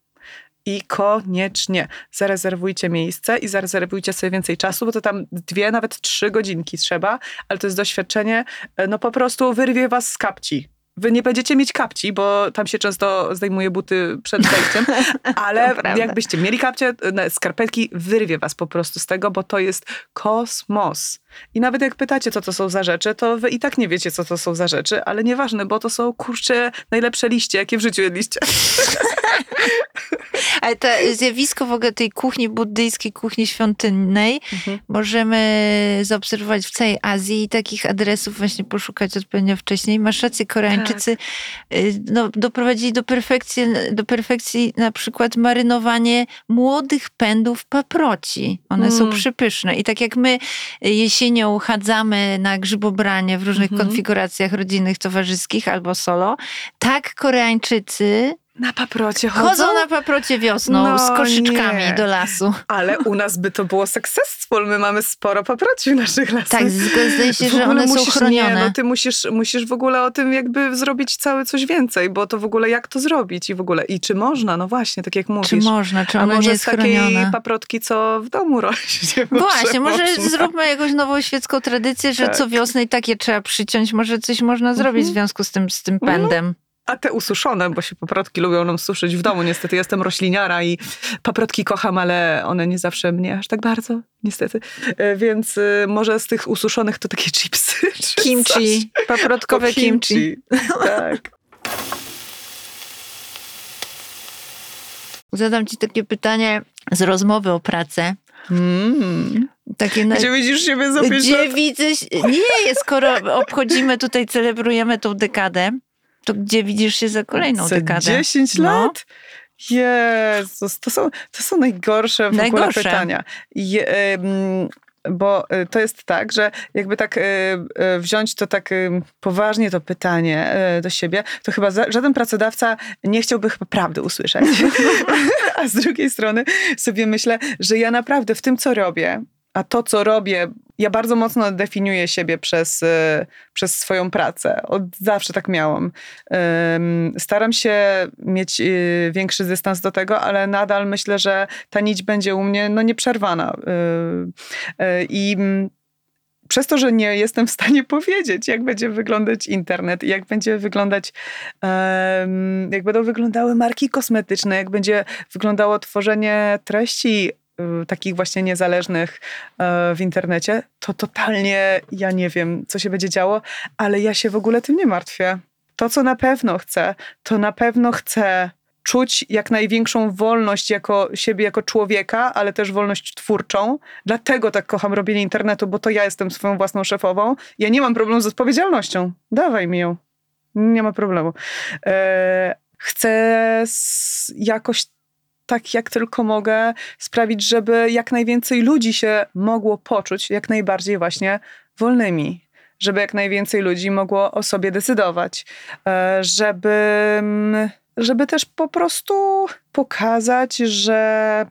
i koniecznie zarezerwujcie miejsce i zarezerwujcie sobie więcej czasu, bo to tam dwie, nawet trzy godzinki trzeba, ale to jest doświadczenie, e, no po prostu wyrwie was z kapci. Wy nie będziecie mieć kapci, bo tam się często zdejmuje buty przed wejściem, ale jakbyście mieli kapcie, skarpetki, wyrwie was po prostu z tego, bo to jest kosmos. I nawet jak pytacie, co to są za rzeczy, to wy i tak nie wiecie, co to są za rzeczy, ale nieważne, bo to są, kurcze, najlepsze liście, jakie w życiu jedliście. Ale to zjawisko w ogóle tej kuchni buddyjskiej, kuchni świątynnej Mhm. możemy zaobserwować w całej Azji i takich adresów właśnie poszukać odpowiednio wcześniej. Masz rację, Koreańczycy Tak. y, no, doprowadzili do perfekcji, do perfekcji na przykład marynowanie młodych pędów paproci. One są Mm. przypyszne. I tak jak my jesienią chadzamy na grzybobranie w różnych Mhm. konfiguracjach rodzinnych, towarzyskich albo solo, tak Koreańczycy Na paprocie chodzą? Chodzą na paprocie wiosną No z koszyczkami nie. do lasu. Ale u nas by to było successful. My mamy sporo paproci w naszych lasach. Tak, zdaje się, W że one są musisz, chronione. Nie, no ty musisz, musisz w ogóle o tym jakby zrobić całe coś więcej, bo to w ogóle jak to zrobić i w ogóle, i czy można, no właśnie, tak jak mówisz. Czy można, czy A ona może nie jest z takiej paprotki, co w domu rośnie. Właśnie, może można. zróbmy jakąś nową świecką tradycję, że Tak. co wiosnę i takie trzeba przyciąć. Może coś można zrobić w Mhm. związku z tym, z tym pędem. A te ususzone, bo się paprotki lubią nam suszyć w domu. Niestety jestem rośliniara i paprotki kocham, ale one nie zawsze mnie aż tak bardzo, niestety. E, Więc y, może z tych ususzonych to takie chipsy. Kimchi, paprotkowe O, kimchi. Tak. Zadam ci takie pytanie z rozmowy o pracę. Mm. Takie na... Gdzie widzisz siebie za pięć Gdzie lat? widzę... Nie, skoro obchodzimy tutaj, celebrujemy tą dekadę, to gdzie widzisz się za kolejną Za dekadę? 10 No. lat? Jezus, to są, to są najgorsze w Najgorsze. ogóle pytania. Je, bo y, to jest tak, że jakby tak y, y, wziąć to tak poważnie to pytanie do siebie, to chyba żaden pracodawca nie chciałby chyba prawdy usłyszeć. A z drugiej strony sobie myślę, że ja naprawdę w tym, co robię, a to, co robię, ja bardzo mocno definiuję siebie przez, y, przez swoją pracę. Od zawsze tak miałam. Staram się mieć y, większy dystans do tego, ale nadal myślę, że ta nić będzie u mnie no, nieprzerwana. Y, I mm, przez to, że nie jestem w stanie powiedzieć, jak będzie wyglądać internet, jak będzie wyglądać, jak będą wyglądały marki kosmetyczne, jak będzie wyglądało tworzenie treści takich właśnie niezależnych e, w internecie, to totalnie ja nie wiem, co się będzie działo, ale ja się w ogóle tym nie martwię. To, co na pewno chcę, to na pewno chcę czuć jak największą wolność jako siebie, jako człowieka, ale też wolność twórczą. Dlatego tak kocham robienie internetu, bo to ja jestem swoją własną szefową. Ja nie mam problemu z odpowiedzialnością. Dawaj mi ją. Nie ma problemu. E, chcę jakoś tak jak tylko mogę sprawić, żeby jak najwięcej ludzi się mogło poczuć jak najbardziej właśnie wolnymi. Żeby jak najwięcej ludzi mogło o sobie decydować. E, Żeby, mm, żeby też po prostu pokazać, że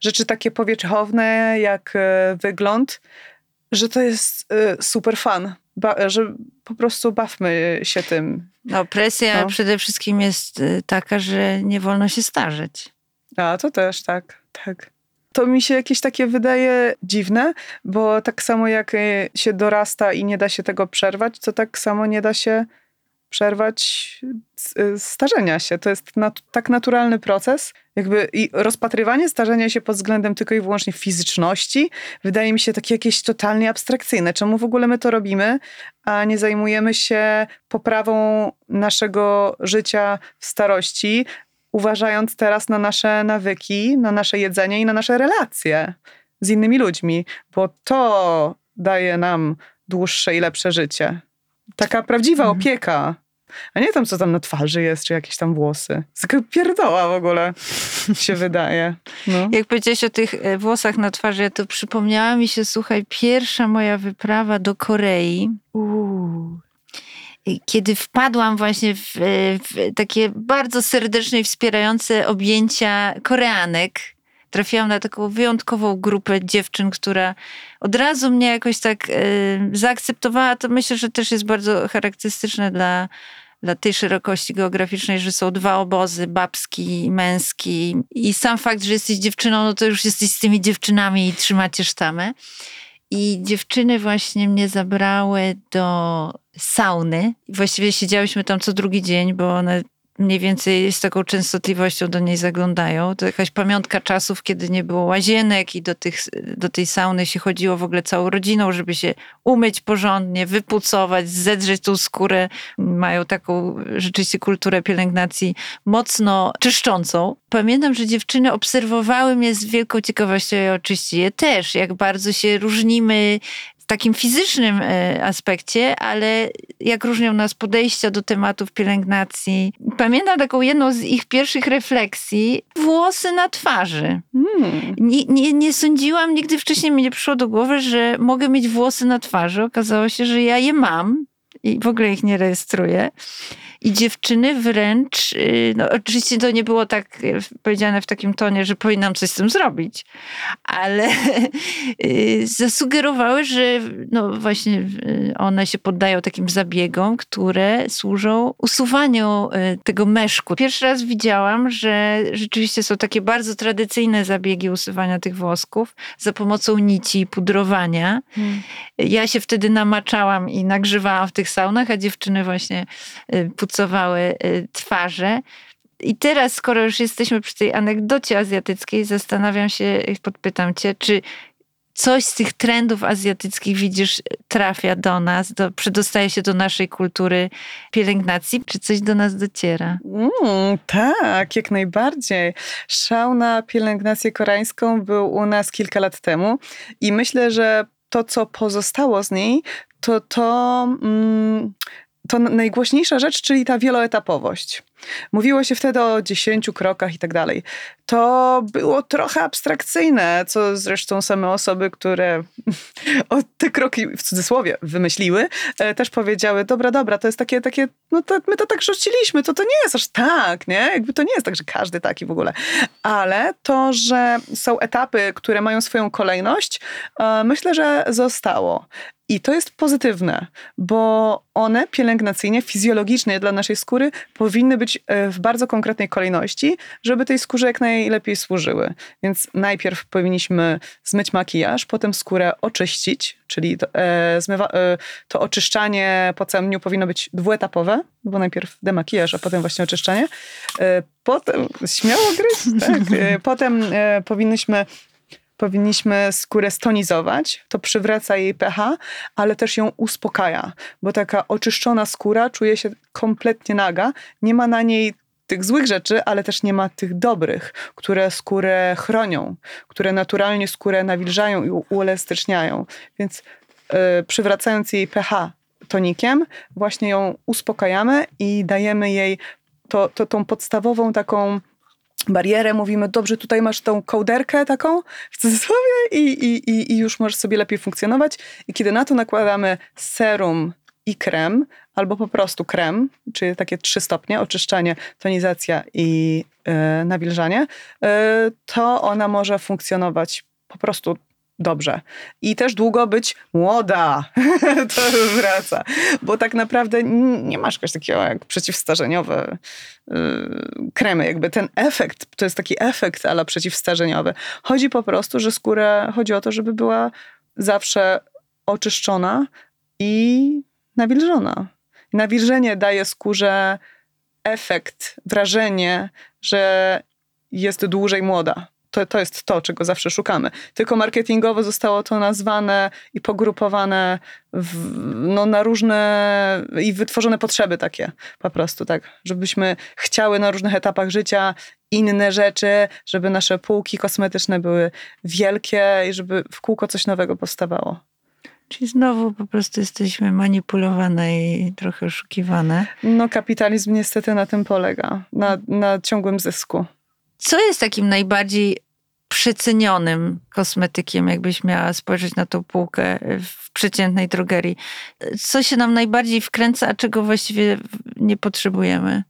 rzeczy takie powierzchowne jak e, wygląd, że to jest e, super fan. Ba- że po prostu bawmy się tym. No, presja No. przede wszystkim jest taka, że nie wolno się starzeć. A, to też, tak, tak. To mi się jakieś takie wydaje dziwne, bo tak samo jak y, się dorasta i nie da się tego przerwać, to tak samo nie da się przerwać y, starzenia się. To jest nat- tak naturalny proces. Jakby i rozpatrywanie starzenia się pod względem tylko i wyłącznie fizyczności wydaje mi się takie jakieś totalnie abstrakcyjne. Czemu w ogóle my to robimy, a nie zajmujemy się poprawą naszego życia w starości, uważając teraz na nasze nawyki, na nasze jedzenie i na nasze relacje z innymi ludźmi, bo to daje nam dłuższe i lepsze życie. Taka prawdziwa Mhm. opieka. A nie tam, co tam na twarzy jest, czy jakieś tam włosy. Taka pierdoła w ogóle się wydaje. No. Jak powiedziałeś o tych e, włosach na twarzy, to przypomniała mi się, słuchaj, pierwsza moja wyprawa do Korei. Uuu. Kiedy wpadłam właśnie w, w takie bardzo serdeczne i wspierające objęcia Koreanek, trafiłam na taką wyjątkową grupę dziewczyn, która od razu mnie jakoś tak e, zaakceptowała. To myślę, że też jest bardzo charakterystyczne dla, dla tej szerokości geograficznej, że są dwa obozy, babski i męski. I sam fakt, że jesteś dziewczyną, no to już jesteś z tymi dziewczynami i trzymacie sztamę. I dziewczyny właśnie mnie zabrały do sauny. Właściwie siedziałyśmy tam co drugi dzień, bo one mniej więcej z taką częstotliwością do niej zaglądają. To jakaś pamiątka czasów, kiedy nie było łazienek i do, tych, do tej sauny się chodziło w ogóle całą rodziną, żeby się umyć porządnie, wypucować, zedrzeć tą skórę. Mają taką rzeczywiście kulturę pielęgnacji mocno czyszczącą. Pamiętam, że dziewczyny obserwowały mnie z wielką ciekawością i oczywiście je też, jak bardzo się różnimy takim fizycznym e, aspekcie, ale jak różnią nas podejścia do tematów pielęgnacji. Pamiętam taką jedną z ich pierwszych refleksji, włosy na twarzy. Hmm. Nie, nie, nie sądziłam, nigdy wcześniej mi nie przyszło do głowy, że mogę mieć włosy na twarzy. Okazało się, że ja je mam. I w ogóle ich nie rejestruję. I dziewczyny wręcz, y, no oczywiście to nie było tak y, powiedziane w takim tonie, że powinnam coś z tym zrobić, ale y, zasugerowały, że no właśnie one się poddają takim zabiegom, które służą usuwaniu tego meszku. Pierwszy raz widziałam, że rzeczywiście są takie bardzo tradycyjne zabiegi usuwania tych włosków za pomocą nici i pudrowania. Hmm. Ja się wtedy namaczałam i nagrzewałam w tych saunach, a dziewczyny właśnie pucowały y, twarze. I teraz, skoro już jesteśmy przy tej anegdocie azjatyckiej, zastanawiam się, podpytam cię, czy coś z tych trendów azjatyckich widzisz trafia do nas, do, przedostaje się do naszej kultury pielęgnacji, czy coś do nas dociera? Mm, tak, jak najbardziej. Szał na pielęgnację koreańską był u nas kilka lat temu i myślę, że to, co pozostało z niej, to to, mm, to najgłośniejsza rzecz, czyli ta wieloetapowość. Mówiło się wtedy o dziesięciu krokach i tak dalej. To było trochę abstrakcyjne, co zresztą same osoby, które te kroki w cudzysłowie wymyśliły, e, też powiedziały, dobra, dobra, to jest takie, takie no to, my to tak rzuciliśmy, to to nie jest aż tak, nie? Jakby to nie jest tak, że każdy taki w ogóle. Ale to, że są etapy, które mają swoją kolejność, e, myślę, że zostało. I to jest pozytywne, bo one pielęgnacyjnie, fizjologicznie dla naszej skóry powinny być e, w bardzo konkretnej kolejności, żeby tej skórze jak najlepiej służyły. Więc najpierw powinniśmy zmyć makijaż, potem skórę oczyścić, czyli to, e, zmywa, e, to oczyszczanie po całym dniu powinno być dwuetapowe, bo najpierw demakijaż, a potem właśnie oczyszczanie. E, potem, śmiało gryźć, tak? E, potem e, powinnyśmy powinniśmy skórę stonizować, to przywraca jej pH, ale też ją uspokaja, bo taka oczyszczona skóra czuje się kompletnie naga, nie ma na niej tych złych rzeczy, ale też nie ma tych dobrych, które skórę chronią, które naturalnie skórę nawilżają i uelastyczniają. Więc yy, przywracając jej pH tonikiem, właśnie ją uspokajamy i dajemy jej to, to, tą podstawową taką barierę, mówimy, dobrze, tutaj masz tą kołderkę taką w cudzysłowie i, i, i już możesz sobie lepiej funkcjonować. I kiedy na to nakładamy serum i krem, albo po prostu krem, czyli takie trzy stopnie, oczyszczanie, tonizacja i yy, nawilżanie, yy, to ona może funkcjonować po prostu dobrze. I też długo być młoda. to wraca. Bo tak naprawdę nie masz czegoś takiego jak przeciwstarzeniowe yy, kremy. Jakby ten efekt, to jest taki efekt ale przeciwstarzeniowy. Chodzi po prostu, że skóra, chodzi o to, żeby była zawsze oczyszczona i nawilżona. Nawilżenie daje skórze efekt, wrażenie, że jest dłużej młoda to, to jest to, czego zawsze szukamy. Tylko marketingowo zostało to nazwane i pogrupowane w, no, na różne i wytworzone potrzeby takie po prostu, tak. Żebyśmy chciały na różnych etapach życia inne rzeczy, żeby nasze półki kosmetyczne były wielkie i żeby w kółko coś nowego powstawało. Czyli znowu po prostu jesteśmy manipulowane i trochę oszukiwane. No kapitalizm niestety na tym polega, na, na ciągłym zysku. Co jest takim najbardziej przecenionym kosmetykiem, jakbyś miała spojrzeć na tą półkę w przeciętnej drogerii? Co się nam najbardziej wkręca, a czego właściwie nie potrzebujemy?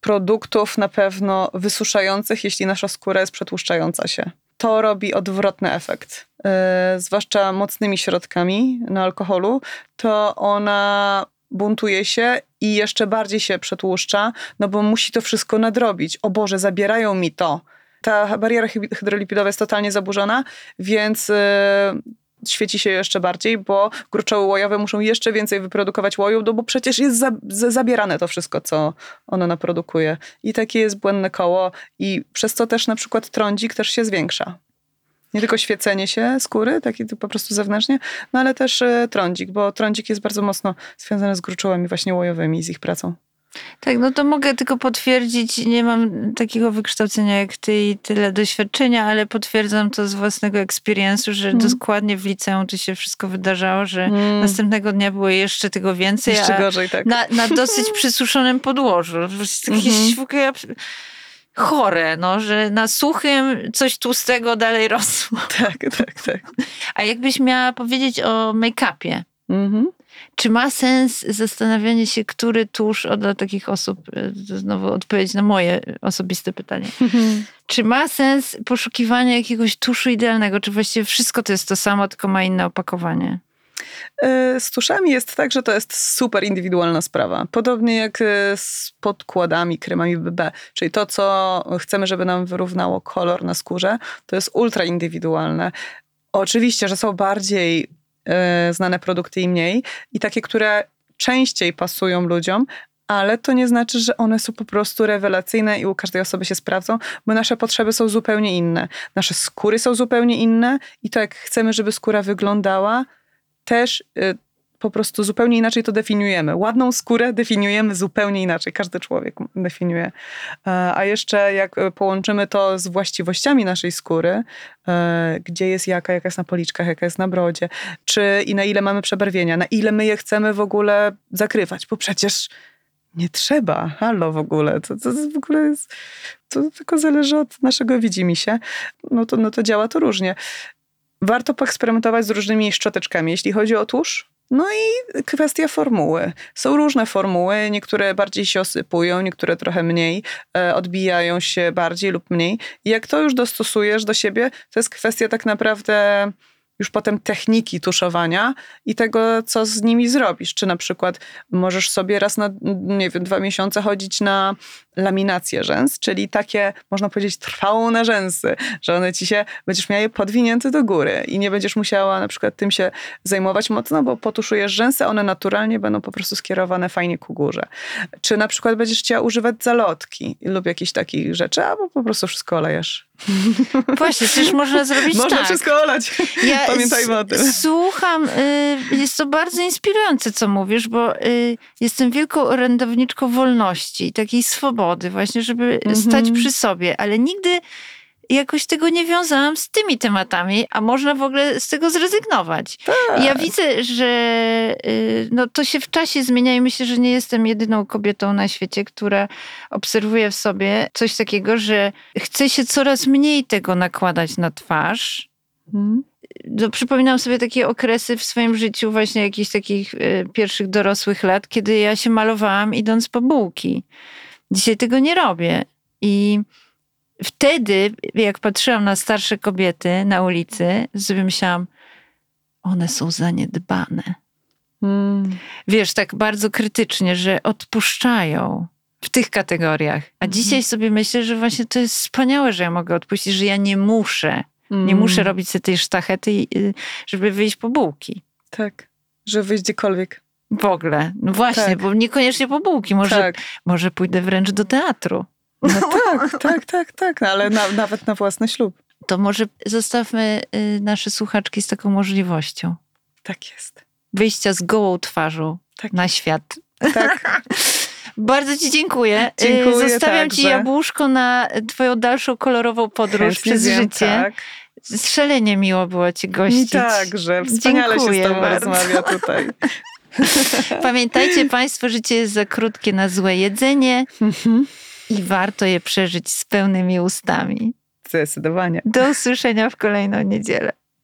Produktów na pewno wysuszających, jeśli nasza skóra jest przetłuszczająca się. To robi odwrotny efekt. Yy, zwłaszcza mocnymi środkami na alkoholu, to ona buntuje się i jeszcze bardziej się przetłuszcza, no bo musi to wszystko nadrobić. O Boże, zabierają mi to ta bariera hydrolipidowa jest totalnie zaburzona, więc y, świeci się jeszcze bardziej, bo gruczoły łojowe muszą jeszcze więcej wyprodukować łoju, no bo przecież jest za, za, zabierane to wszystko, co ono naprodukuje. I takie jest błędne koło i przez co też na przykład trądzik też się zwiększa. Nie tylko świecenie się skóry, taki po prostu zewnętrznie, no ale też y, trądzik, bo trądzik jest bardzo mocno związany z gruczołami właśnie łojowymi, z ich pracą. Tak, no to mogę tylko potwierdzić, nie mam takiego wykształcenia jak ty i tyle doświadczenia, ale potwierdzam to z własnego experience'u, że mm. dokładnie w liceum to się wszystko wydarzało, że mm. następnego dnia było jeszcze tego więcej. Jeszcze gorzej, tak. Na, na dosyć przysuszonym podłożu. Jakieś mm -hmm. Chore, no, że na suchym coś tłustego dalej rosło. Tak, tak, tak. A jakbyś miała powiedzieć o make-upie, -hmm. Czy ma sens zastanawianie się, który tusz, o, dla takich osób, e, znowu odpowiedź na moje osobiste pytanie. Czy ma sens poszukiwanie jakiegoś tuszu idealnego? Czy właściwie wszystko to jest to samo, tylko ma inne opakowanie? E, z tuszami jest tak, że to jest super indywidualna sprawa. Podobnie jak e, z podkładami, kremami BB. Czyli to, co chcemy, żeby nam wyrównało kolor na skórze, to jest ultra indywidualne. Oczywiście, że są bardziej y, znane produkty i mniej, i takie, które częściej pasują ludziom, ale to nie znaczy, że one są po prostu rewelacyjne i u każdej osoby się sprawdzą, bo nasze potrzeby są zupełnie inne. Nasze skóry są zupełnie inne i to, jak chcemy, żeby skóra wyglądała, też y, po prostu zupełnie inaczej to definiujemy. Ładną skórę definiujemy zupełnie inaczej. Każdy człowiek definiuje. E, a jeszcze jak e, połączymy to z właściwościami naszej skóry, e, gdzie jest jaka, jaka jest na policzkach, jaka jest na brodzie, czy i na ile mamy przebarwienia, na ile my je chcemy w ogóle zakrywać, bo przecież nie trzeba, halo w ogóle, to, to w ogóle jest, to tylko zależy od naszego widzimisię, no to, no to działa to różnie. Warto poeksperymentować z różnymi szczoteczkami. Jeśli chodzi o tłuszcz, no i kwestia formuły. Są różne formuły, niektóre bardziej się osypują, niektóre trochę mniej, e, odbijają się bardziej lub mniej. I jak to już dostosujesz do siebie, to jest kwestia tak naprawdę już potem techniki tuszowania i tego, co z nimi zrobisz. Czy na przykład możesz sobie raz na, nie wiem, dwa miesiące chodzić na laminację rzęs, czyli takie, można powiedzieć, trwałą na rzęsy, że one ci się, będziesz miała je podwinięte do góry i nie będziesz musiała na przykład tym się zajmować mocno, bo potuszujesz rzęsy, one naturalnie będą po prostu skierowane fajnie ku górze. Czy na przykład będziesz chciała używać zalotki lub jakichś takich rzeczy, albo po prostu wszystko olejesz. Właśnie, przecież można zrobić można tak. wszystko olać. Ja Pamiętajmy o tym. Słucham, y, jest to bardzo inspirujące, co mówisz, bo y, jestem wielką orędowniczką wolności, takiej swobody swobody, właśnie, żeby mhm. stać przy sobie, ale nigdy jakoś tego nie wiązałam z tymi tematami, a można w ogóle z tego zrezygnować. Tak. Ja widzę, że y, no, to się w czasie zmienia i myślę, że nie jestem jedyną kobietą na świecie, która obserwuje w sobie coś takiego, że chce się coraz mniej tego nakładać na twarz. Hmm. No, przypominam sobie takie okresy w swoim życiu, właśnie jakichś takich y, pierwszych dorosłych lat, kiedy ja się malowałam idąc po bułki. Dzisiaj tego nie robię. I wtedy, jak patrzyłam na starsze kobiety na ulicy, sobie myślałam, one są zaniedbane. Hmm. Wiesz, tak bardzo krytycznie, że odpuszczają w tych kategoriach. A hmm. dzisiaj sobie myślę, że właśnie to jest wspaniałe, że ja mogę odpuścić, że ja nie muszę. Hmm. Nie muszę robić sobie tej sztachety, y, żeby wyjść po bułki. Tak, żeby wyjść gdziekolwiek. W ogóle. No właśnie, tak. bo niekoniecznie po bułki. Może, tak. może pójdę wręcz do teatru. No tak, tak, tak, tak. No, ale na, nawet na własny ślub. To może zostawmy y, nasze słuchaczki z taką możliwością. Tak jest. Wyjścia z gołą twarzą tak. na świat. Tak. Bardzo Ci dziękuję. Y, dziękuję Zostawiam Ci jabłuszko na Twoją dalszą kolorową podróż Chętnie przez wiem, życie. Tak. Szalenie miło było Cię gościć. Mi także. Wspaniale Dziękuję się z Tobą bardzo. rozmawia tutaj. Pamiętajcie Państwo, życie jest za krótkie na złe jedzenie mhm. i warto je przeżyć z pełnymi ustami. Zdecydowanie. Do usłyszenia w kolejną niedzielę.